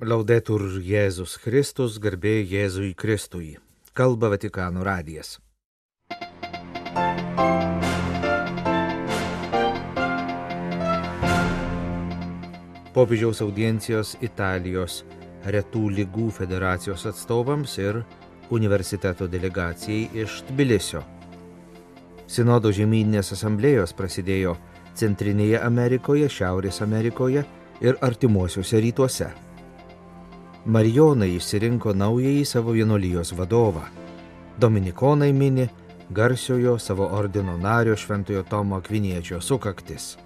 Laudetur Jėzus Kristus, garbė Jėzui Kristui. Kalba Vatikano radijas. Popiežiaus audiencijos Italijos retų lygų federacijos atstovams ir universiteto delegacijai iš Tbilisio. Sinodo žemyninės asamblėjos prasidėjo Centrinėje Amerikoje, Šiaurės Amerikoje ir artimuosiuose rytuose. Marijonai išsirinko naująjį savo vienolyjos vadovą. Dominikonai mini garsiojo savo ordino nario Šventojo Tomo Akviniečio sukaktis.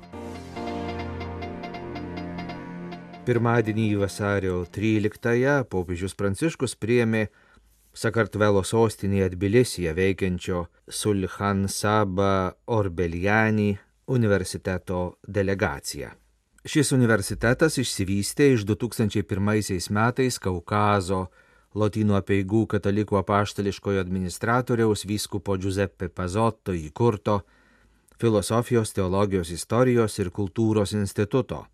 Pirmadienį vasario 13-ąją popiežius Pranciškus priėmė Sakartvelo sostinėje Tbilisyje veikiančio Sulhan Saba Orbeliani universiteto delegaciją. Šis universitetas išsivystė iš 2001 metais Kaukazo Lotynų apieigų katalikų apaštališkojo administratoriaus vyskupo Giuseppe Pazotto įkurto Filosofijos, teologijos, istorijos ir kultūros instituto.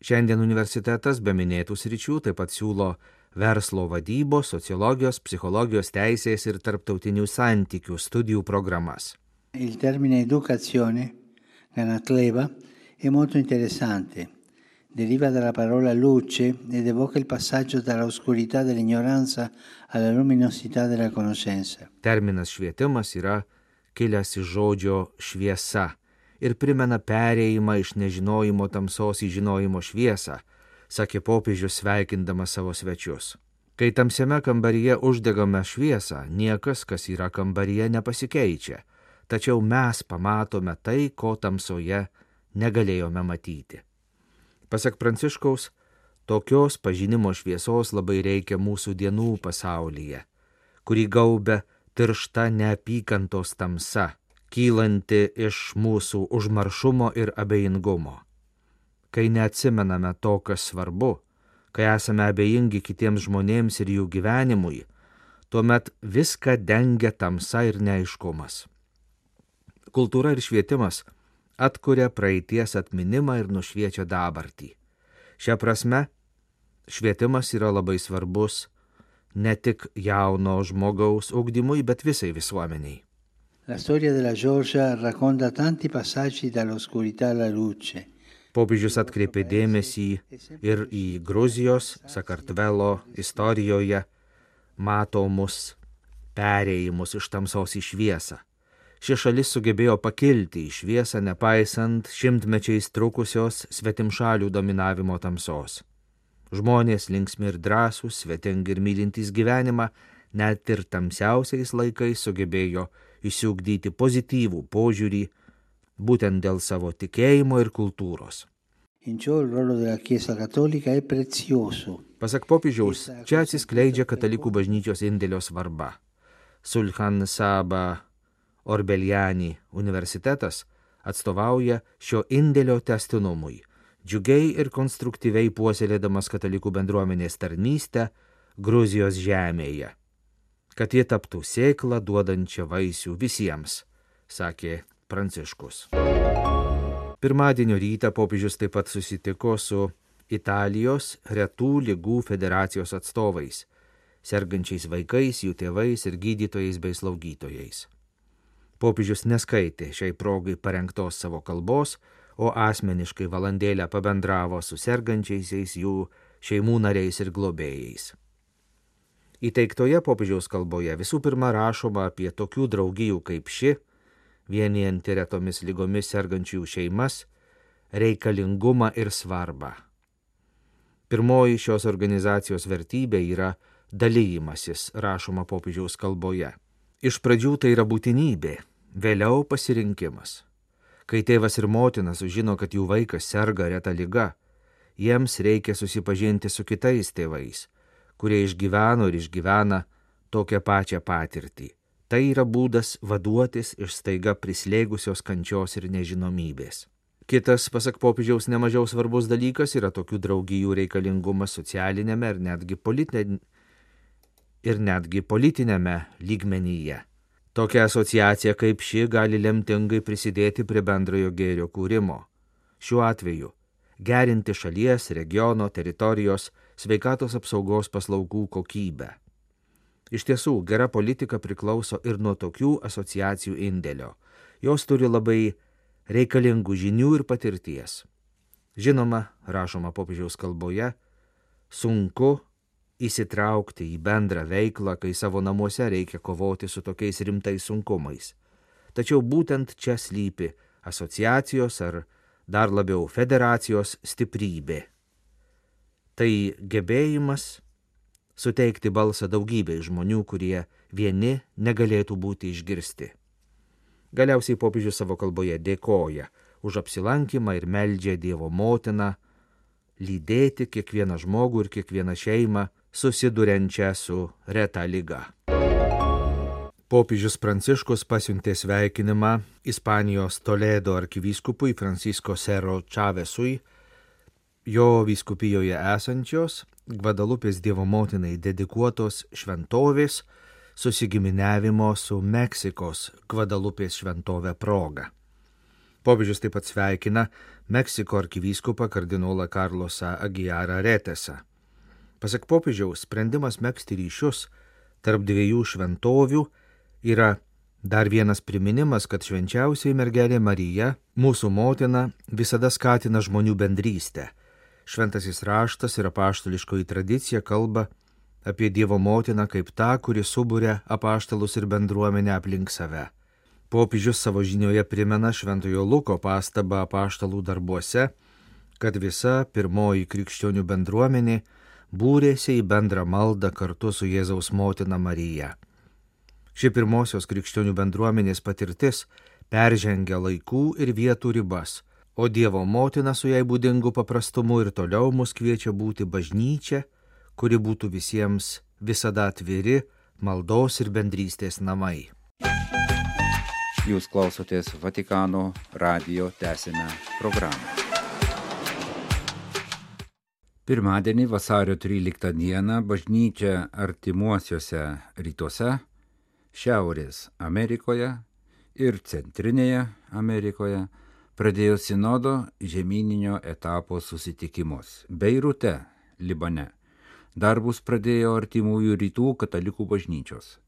Šiandien universitetas be minėtų sričių taip pat siūlo verslo vadybos, sociologijos, psichologijos, teisės ir tarptautinių santykių studijų programas. Il termine educazione, Ganatleva, è molto interessante. Deriva dalla parola luce ed evoca il passaggio dall'oscurità dell'ignoranza alla luminosità della conoscenza. Terminas švietimas yra kilęs iš žodžio šviesa ir primena perėjimą iš nežinojimo tamsos į žinojimo šviesą, sakė popiežius sveikindamas savo svečius. Kai tamsiame kambaryje uždegame šviesą, niekas, kas yra kambaryje, nepasikeičia, tačiau mes pamatome tai, ko tamsoje negalėjome matyti. Pasak Pranciškaus, tokios pažinimo šviesos labai reikia mūsų dienų pasaulyje, kurį gaubia tiršta neapykantos tamsa, kylanti iš mūsų užmaršumo ir abejingumo. Kai neatsimename to, kas svarbu, kai esame abejingi kitiems žmonėms ir jų gyvenimui, tuomet viską dengia tamsa ir neaiškumas. Kultūra ir švietimas atkuria praeities atminimą ir nušviečia dabartį. Šią prasme, švietimas yra labai svarbus ne tik jauno žmogaus ugdymui, bet visai visuomeniai. La storia della Georgia racconta tanti passaggi dall'oscurità alla luce. Popiežius atkreipė dėmesį ir į Gruzijos, Sakartvelo istorijoje matomus perėjimus iš tamsos į šviesą ši šalis sugebėjo pakilti į šviesą, nepaisant šimtmečiais trukusios svetimšalių dominavimo tamsos. Žmonės linksmi ir drąsūs, svetingi ir mylintys gyvenimą, net ir tamsiausiais laikais sugebėjo įsiugdyti pozityvų požiūrį būtent dėl savo tikėjimo ir kultūros. Pasak popiežiaus, čia atsiskleidžia katalikų bažnyčios indėlio svarba. Sulhan Saba Orbeliani universitetas atstovauja šio indėlio testinumui, džiugiai ir konstruktyviai puoselėdamas katalikų bendruomenės tarnystę Gruzijos žemėje, kad jie taptų sėklą duodančią vaisių visiems, sakė Pranciškus. Pirmadienio rytą popiežius taip pat susitiko su Italijos retų lygų federacijos atstovais, sergančiais vaikais, jų tėvais ir gydytojais bei slaugytojais. Popiežius neskaitė šiai progai parengtos savo kalbos, o asmeniškai valandėlę pabendravo su sergančiaisiais jų šeimų nariais ir globėjais. Įteiktoje popiežiaus kalboje visų pirma rašoma apie tokių draugijų kaip ši, vienijanti retomis lygomis sergančiųjų šeimas, reikalingumą ir svarbą. Pirmoji šios organizacijos vertybė yra dalyjimasis, rašoma popiežiaus kalboje. Iš pradžių tai yra būtinybė, Vėliau pasirinkimas. Kai tėvas ir motina sužino, kad jų vaikas serga reta lyga, jiems reikia susipažinti su kitais tėvais, kurie išgyveno ir išgyvena tokią pačią patirtį. Tai yra būdas vaduotis iš staiga prislėgusios kančios ir nežinomybės. Kitas, pasak popiežiaus, nemažiau svarbus dalykas yra tokių draugijų reikalingumas socialinėme ir netgi, politinė, ir netgi politinėme lygmenyje. Tokia asociacija kaip ši gali lemtingai prisidėti prie bendrojo gėrio kūrimo. Šiuo atveju gerinti šalies, regiono, teritorijos, sveikatos apsaugos paslaugų kokybę. Iš tiesų, gera politika priklauso ir nuo tokių asociacijų indėlio. Jos turi labai reikalingų žinių ir patirties. Žinoma, rašoma popiežiaus kalboje, sunku įsitraukti į bendrą veiklą, kai savo namuose reikia kovoti su tokiais rimtais sunkumais. Tačiau būtent čia slypi asociacijos ar dar labiau federacijos stiprybė. Tai gebėjimas suteikti balsą daugybei žmonių, kurie vieni negalėtų būti išgirsti. Galiausiai popiežius savo kalboje dėkoja už apsilankymą ir meldžia Dievo motiną lydėti kiekvieną žmogų ir kiekvieną šeimą susiduriančią su reta lyga. Popiežius Pranciškus pasiuntė sveikinimą Ispanijos Toledo arkivyskupui Francisko Sero Čavesui, jo vyskupijoje esančios Gvadalupės Dievo motinai dedikuotos šventovės susigiminiavimo su Meksikos Gvadalupės šventovė proga. Popiežius taip pat sveikina Meksiko arkivyskupą kardinolą Karlosą Agijarą Retesą. Pasak popiežiaus, sprendimas mėgsti ryšius tarp dviejų šventovių yra dar vienas priminimas, kad švenčiausiai mergelė Marija, mūsų motina, visada skatina žmonių bendrystę. Šventasis raštas ir apaštališkoji tradicija kalba apie Dievo motiną kaip tą, kuri subūrė apaštalus ir bendruomenę aplink save. Popiežius savo žinioje primena Šventojo Luko pastabą apaštalų darbuose, kad visa pirmoji krikščionių bendruomenė būrėsi į bendrą maldą kartu su Jėzaus motina Marija. Ši pirmosios krikščionių bendruomenės patirtis peržengia laikų ir vietų ribas, o Dievo motina su jai būdingu paprastumu ir toliau mus kviečia būti bažnyčia, kuri būtų visiems visada atviri maldos ir bendrystės namai. Jūs klausotės Vatikano radio tęsinę programą. Pirmadienį vasario 13 dieną bažnyčia artimuosiuose rytuose Šiaurės Amerikoje ir Centrinėje Amerikoje pradėjo sinodo žemyninio etapo susitikimus. Beirute, Libane, darbus pradėjo artimųjų rytų katalikų bažnyčios.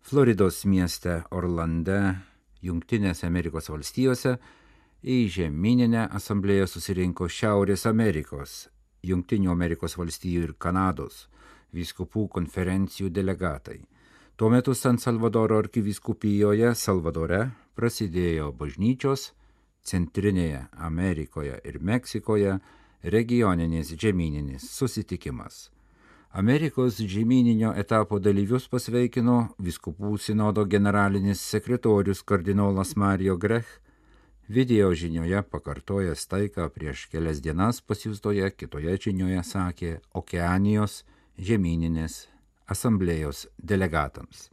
Floridos mieste Orlande, Junktinėse Amerikos valstijose į žemyninę asamblėją susirinko Šiaurės Amerikos, Junktinių Amerikos valstijų ir Kanados vyskupų konferencijų delegatai. Tuo metu San Salvadoro arkivyskupijoje Salvadore prasidėjo bažnyčios Centrinėje Amerikoje ir Meksikoje regioninis žemyninis susitikimas. Amerikos žemyninio etapo dalyvius pasveikino viskupų sinodo generalinis sekretorius kardinolas Mario Grech, video žinioje pakartojęs tai, ką prieš kelias dienas pasiūstoje kitoje žinioje sakė Okeanijos žemyninės asamblėjos delegatams.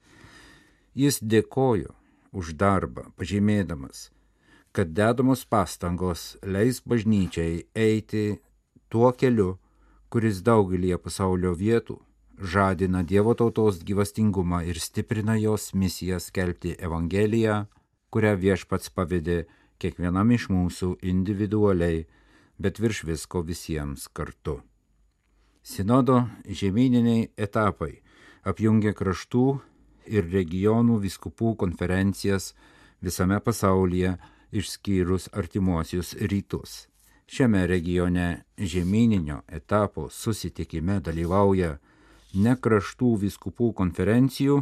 Jis dėkojo už darbą, pažymėdamas, kad dedamos pastangos leis bažnyčiai eiti tuo keliu, kuris daugelie pasaulio vietų žadina Dievo tautos gyvastingumą ir stiprina jos misiją skelbti Evangeliją, kurią viešpats pavydė kiekvienam iš mūsų individualiai, bet virš visko visiems kartu. Sinodo žemyniniai etapai apjungia kraštų ir regionų viskupų konferencijas visame pasaulyje išskyrus artimuosius rytus. Šiame regione žemyninio etapo susitikime dalyvauja ne kraštų viskupų konferencijų,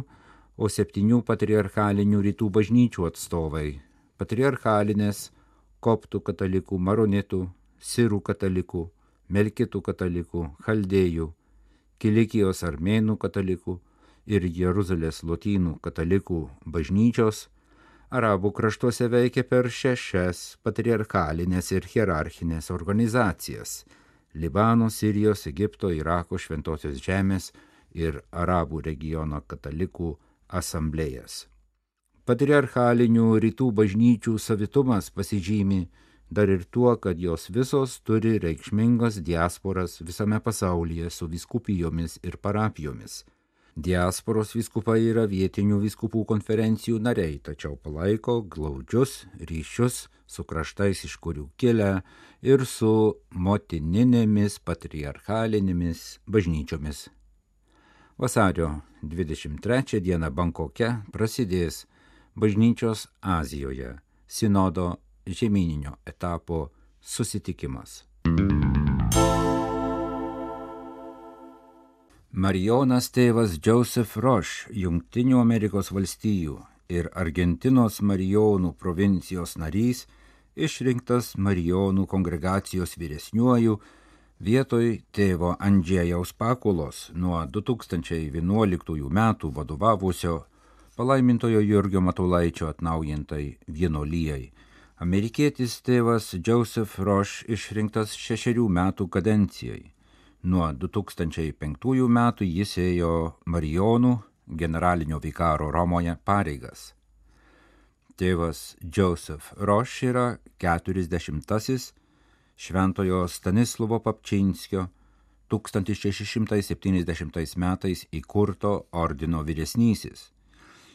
o septynių patriarchalinių rytų bažnyčių atstovai - patriarchalinės, koptų katalikų, maronitų, sirų katalikų, melkitų katalikų, chaldėjų, kilikijos armėnų katalikų ir Jeruzalės lotynų katalikų bažnyčios, arabų kraštuose veikia per šešias patriarchalinės ir hierarchinės organizacijas - Libano, Sirijos, Egipto, Irako, Šventosios žemės ir Arabų regiono katalikų asamblėjas. Patriarchalinių rytų bažnyčių savitumas pasižymi dar ir tuo, kad jos visos turi reikšmingas diasporas visame pasaulyje su viskupijomis ir parapijomis. Diasporos viskupai yra vietinių viskupų konferencijų nariai, tačiau palaiko glaudžius ryšius su kraštais, iš kurių kilę ir su motininėmis patriarchalinėmis bažnyčiomis. Vasario 23 dieną Bankoke prasidės bažnyčios Azijoje sinodo žemyninio etapo susitikimas. Marijonas tėvas Joseph Roche, Junktinių Amerikos valstijų ir Argentinos Marijonų provincijos narys, išrinktas Marijonų kongregacijos vyresniuoju vietoj tėvo Andžėjaus Pakulos nuo 2011 metų vadovavusio palaimintojo Jurgio Matulaičio atnaujintai vienolyjai. Amerikietis tėvas Joseph Roche išrinktas šešerių metų kadencijai Nuo 2005 metų jis ėjo Marijonų generalinio vikaro Romoje pareigas. Tėvas Joseph Roš yra 40-asis Šventojo Stanislovo Papčinskio 1670 metais įkurto ordino vyresnysis.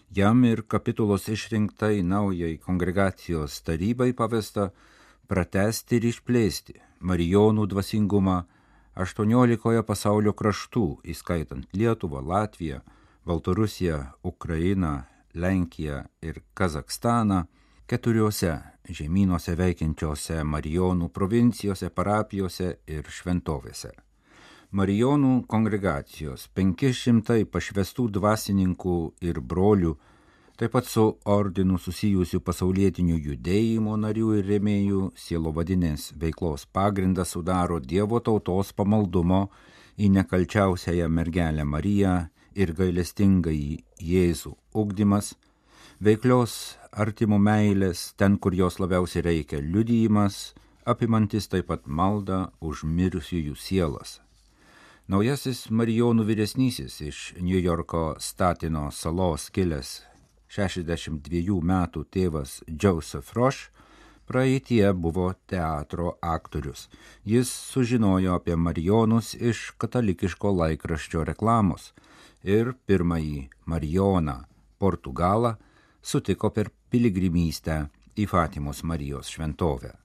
Jam ir kapitulos išrinktai naujai kongregacijos tarybai pavesta pratesti ir išplėsti Marijonų dvasingumą 18 pasaulio kraštų, įskaitant Lietuvą, Latviją, Baltarusiją, Ukrainą, Lenkiją ir Kazakstaną, keturiose žemynuose veikiančiose Marijonų provincijose, parapijose ir šventovėse. Marijonų kongregacijos 500 pašvestų dvasininkų ir brolių taip pat su ordinu susijusių pasaulietinių judėjimų narių ir rėmėjų sielovadinės veiklos pagrindą sudaro Dievo tautos pamaldumo į nekalčiausiąją mergelę Mariją ir gailestingai Jėzų ugdymas, veiklios artimų meilės ten, kur jos labiausiai reikia, liudijimas, apimantis taip pat maldą už mirusiųjų sielas. Naujasis Marijonų vyresnysis iš New Yorko Statino salos kilęs 62 metų tėvas Joseph Roche praeitie buvo teatro aktorius. Jis sužinojo apie Marijonus iš katalikiško laikraščio reklamos ir pirmąjį Marijoną Portugalą sutiko per piligrimystę į Fatimos Marijos šventovę.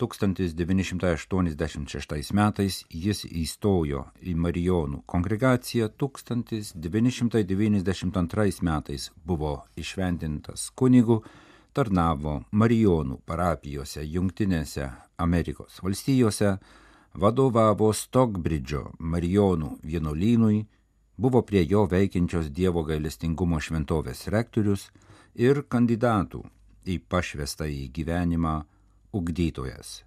1986 metais jis įstojo į Marijonų kongregaciją, 1992 metais buvo išventintas kunigu, tarnavo Marijonų parapijose Junktinėse Amerikos valstijose, vadovavo Stockbridge'o Marijonų vienuolynui, buvo prie jo veikiančios Dievo gailestingumo šventovės rektorius ir kandidatų į pašvestą į gyvenimą ugdytojas.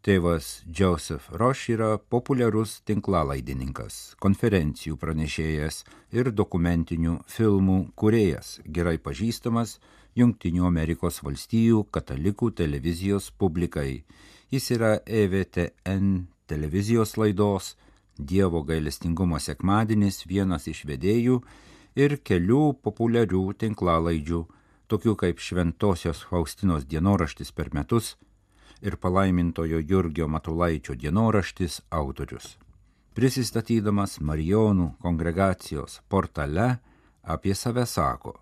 Tėvas Joseph Roš yra populiarus tinklalaidininkas, konferencijų pranešėjas ir dokumentinių filmų kuriejas, gerai pažįstamas Junktinių Amerikos valstijų katalikų televizijos publikai. Jis yra EVTN televizijos laidos Dievo gailestingumo sekmadienis vienas iš vedėjų ir kelių populiarių tinklalaidžių, tokių kaip Šventosios Faustinos dienoraštis per metus, ir palaimintojo Jurgio Matulaičio dienoraštis autorius. Prisistatydamas Marijonų kongregacijos portale apie save sako,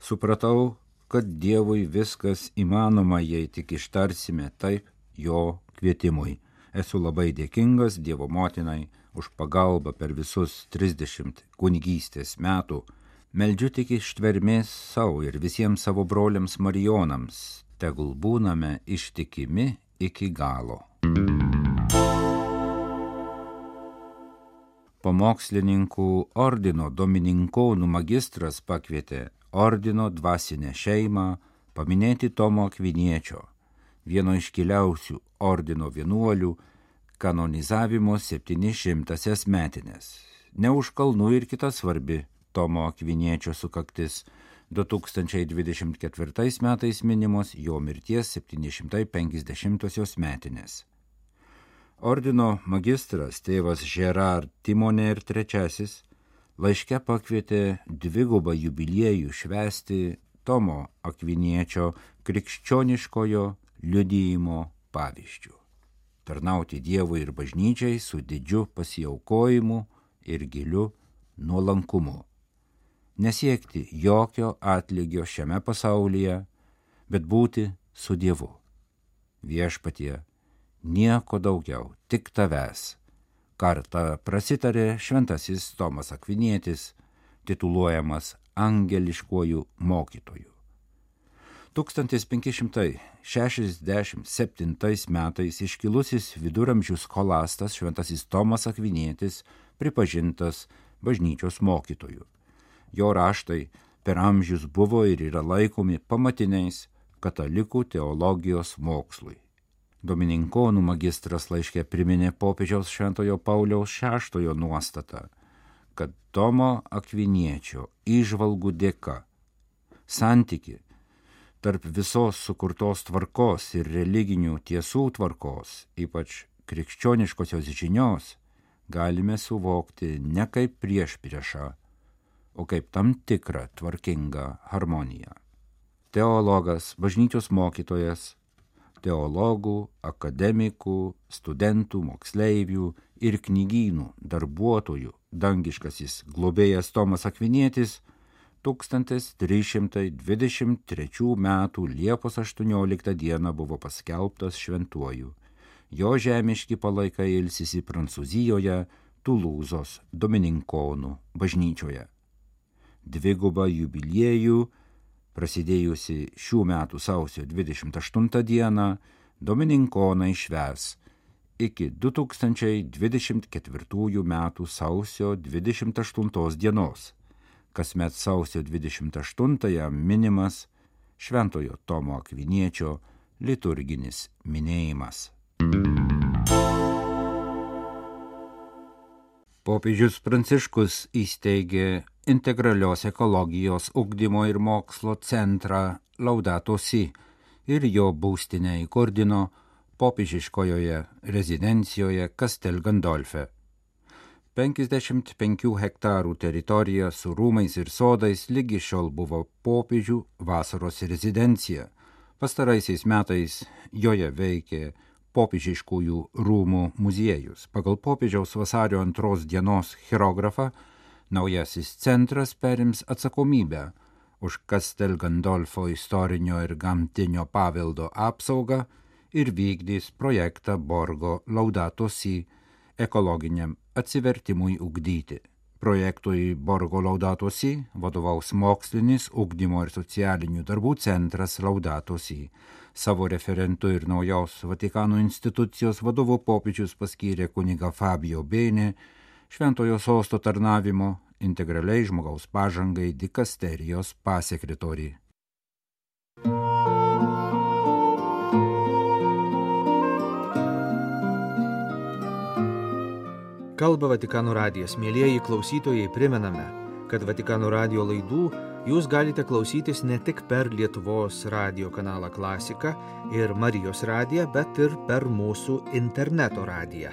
supratau, kad Dievui viskas įmanoma, jei tik ištarsime taip jo kvietimui. Esu labai dėkingas Dievo motinai už pagalbą per visus 30 kunigystės metų. Meldžiu tik ištvermės savo ir visiems savo broliams Marijonams, tegul būname ištikimi iki galo. Pamokslininkų ordino Domininkonų magistras pakvietė ordino dvasinę šeimą paminėti Tomo Kviniečio, vieno iškiliausių ordino vienuolių, kanonizavimo 700 metinės. Ne už kalnų ir kita svarbi Tomo Kviniečio sukaktis 2024 metais minimos jo mirties 750 metinės. Ordino magistras tėvas Gerard ir trečiasis laiške pakvietė dvigubą jubiliejų švesti Tomo Akviniečio krikščioniškojo liudyjimo pavyzdžių. Tarnauti Dievui ir bažnyčiai su didžiu pasiaukojimu ir giliu nuolankumu nesiekti jokio atlygio šiame pasaulyje, bet būti su Dievu. Viešpatie, nieko daugiau, tik tavęs. Kartą prasitarė šventasis Tomas Akvinietis, tituluojamas angeliškuoju mokytoju. 1567 metais iškilusis viduramžių skolastas Šventasis Tomas Akvinėtis pripažintas bažnyčios mokytoju. Jo raštai per amžius buvo ir yra laikomi pamatiniais katalikų teologijos mokslui. Domininkonų magistras laiškė priminė popiežiaus Šventojo Pauliaus VI nuostatą, kad Tomo Akviniečio išvalgų dėka santyki tarp visos sukurtos tvarkos ir religinių tiesų tvarkos, ypač krikščioniškosios žinios, galime suvokti ne kaip prieš priešą, o kaip tam tikrą tvarkingą harmoniją. Teologas, bažnyčios mokytojas, teologų, akademikų, studentų, moksleivių ir knygynų darbuotojų dangiškasis globėjas Tomas Akvinėtis 1323 m. Liepos 18 d. buvo paskelbtas šventuoju. Jo žemiški palaikai ilsisi Prancūzijoje, Tulūzos Domininkonų bažnyčioje. Dvigubą jubiliejų, prasidėjusi šių metų sausio 28 dieną, Domininkonai šves iki 2024 m. sausio 28 dienos kasmet sausio 28-ąją minimas Šventojo Tomo Akviniečio liturginis minėjimas. Popiežius Pranciškus įsteigė integralios ekologijos ugdymo ir mokslo centrą Laudato Si ir jo būstinę įkurdino popiežiškojoje rezidencijoje Kastel Gandolfe. 55 hektarų teritorija su rūmais ir sodais lygi šiol buvo popiežių vasaros rezidencija. Pastaraisiais metais joje veikė popiežiškųjų rūmų muziejus. Pagal popiežiaus vasario antros dienos chirografą naujasis centras perims atsakomybę už Kastel Gandolfo istorinio ir gamtinio paveldo apsaugą ir vykdys projektą Borgo Laudato Si ekologiniam atsivertimui ugdyti. Projektui Borgo Laudatosi vadovaus mokslinis ugdymo ir socialinių darbų centras Laudatosi. Savo referentu ir naujos Vatikano institucijos vadovu popiežius paskyrė kuniga Fabio Bene, Šventojo sosto tarnavimo integraliai žmogaus pažangai dikasterijos pasekretoriai. Kalba Vatikano radijas. Mėlyjeji klausytojai, primename, kad Vatikano radijo laidų jūs galite klausytis ne tik per Lietuvos radio kanalą Klasika ir Marijos radiją, bet ir per mūsų interneto radiją,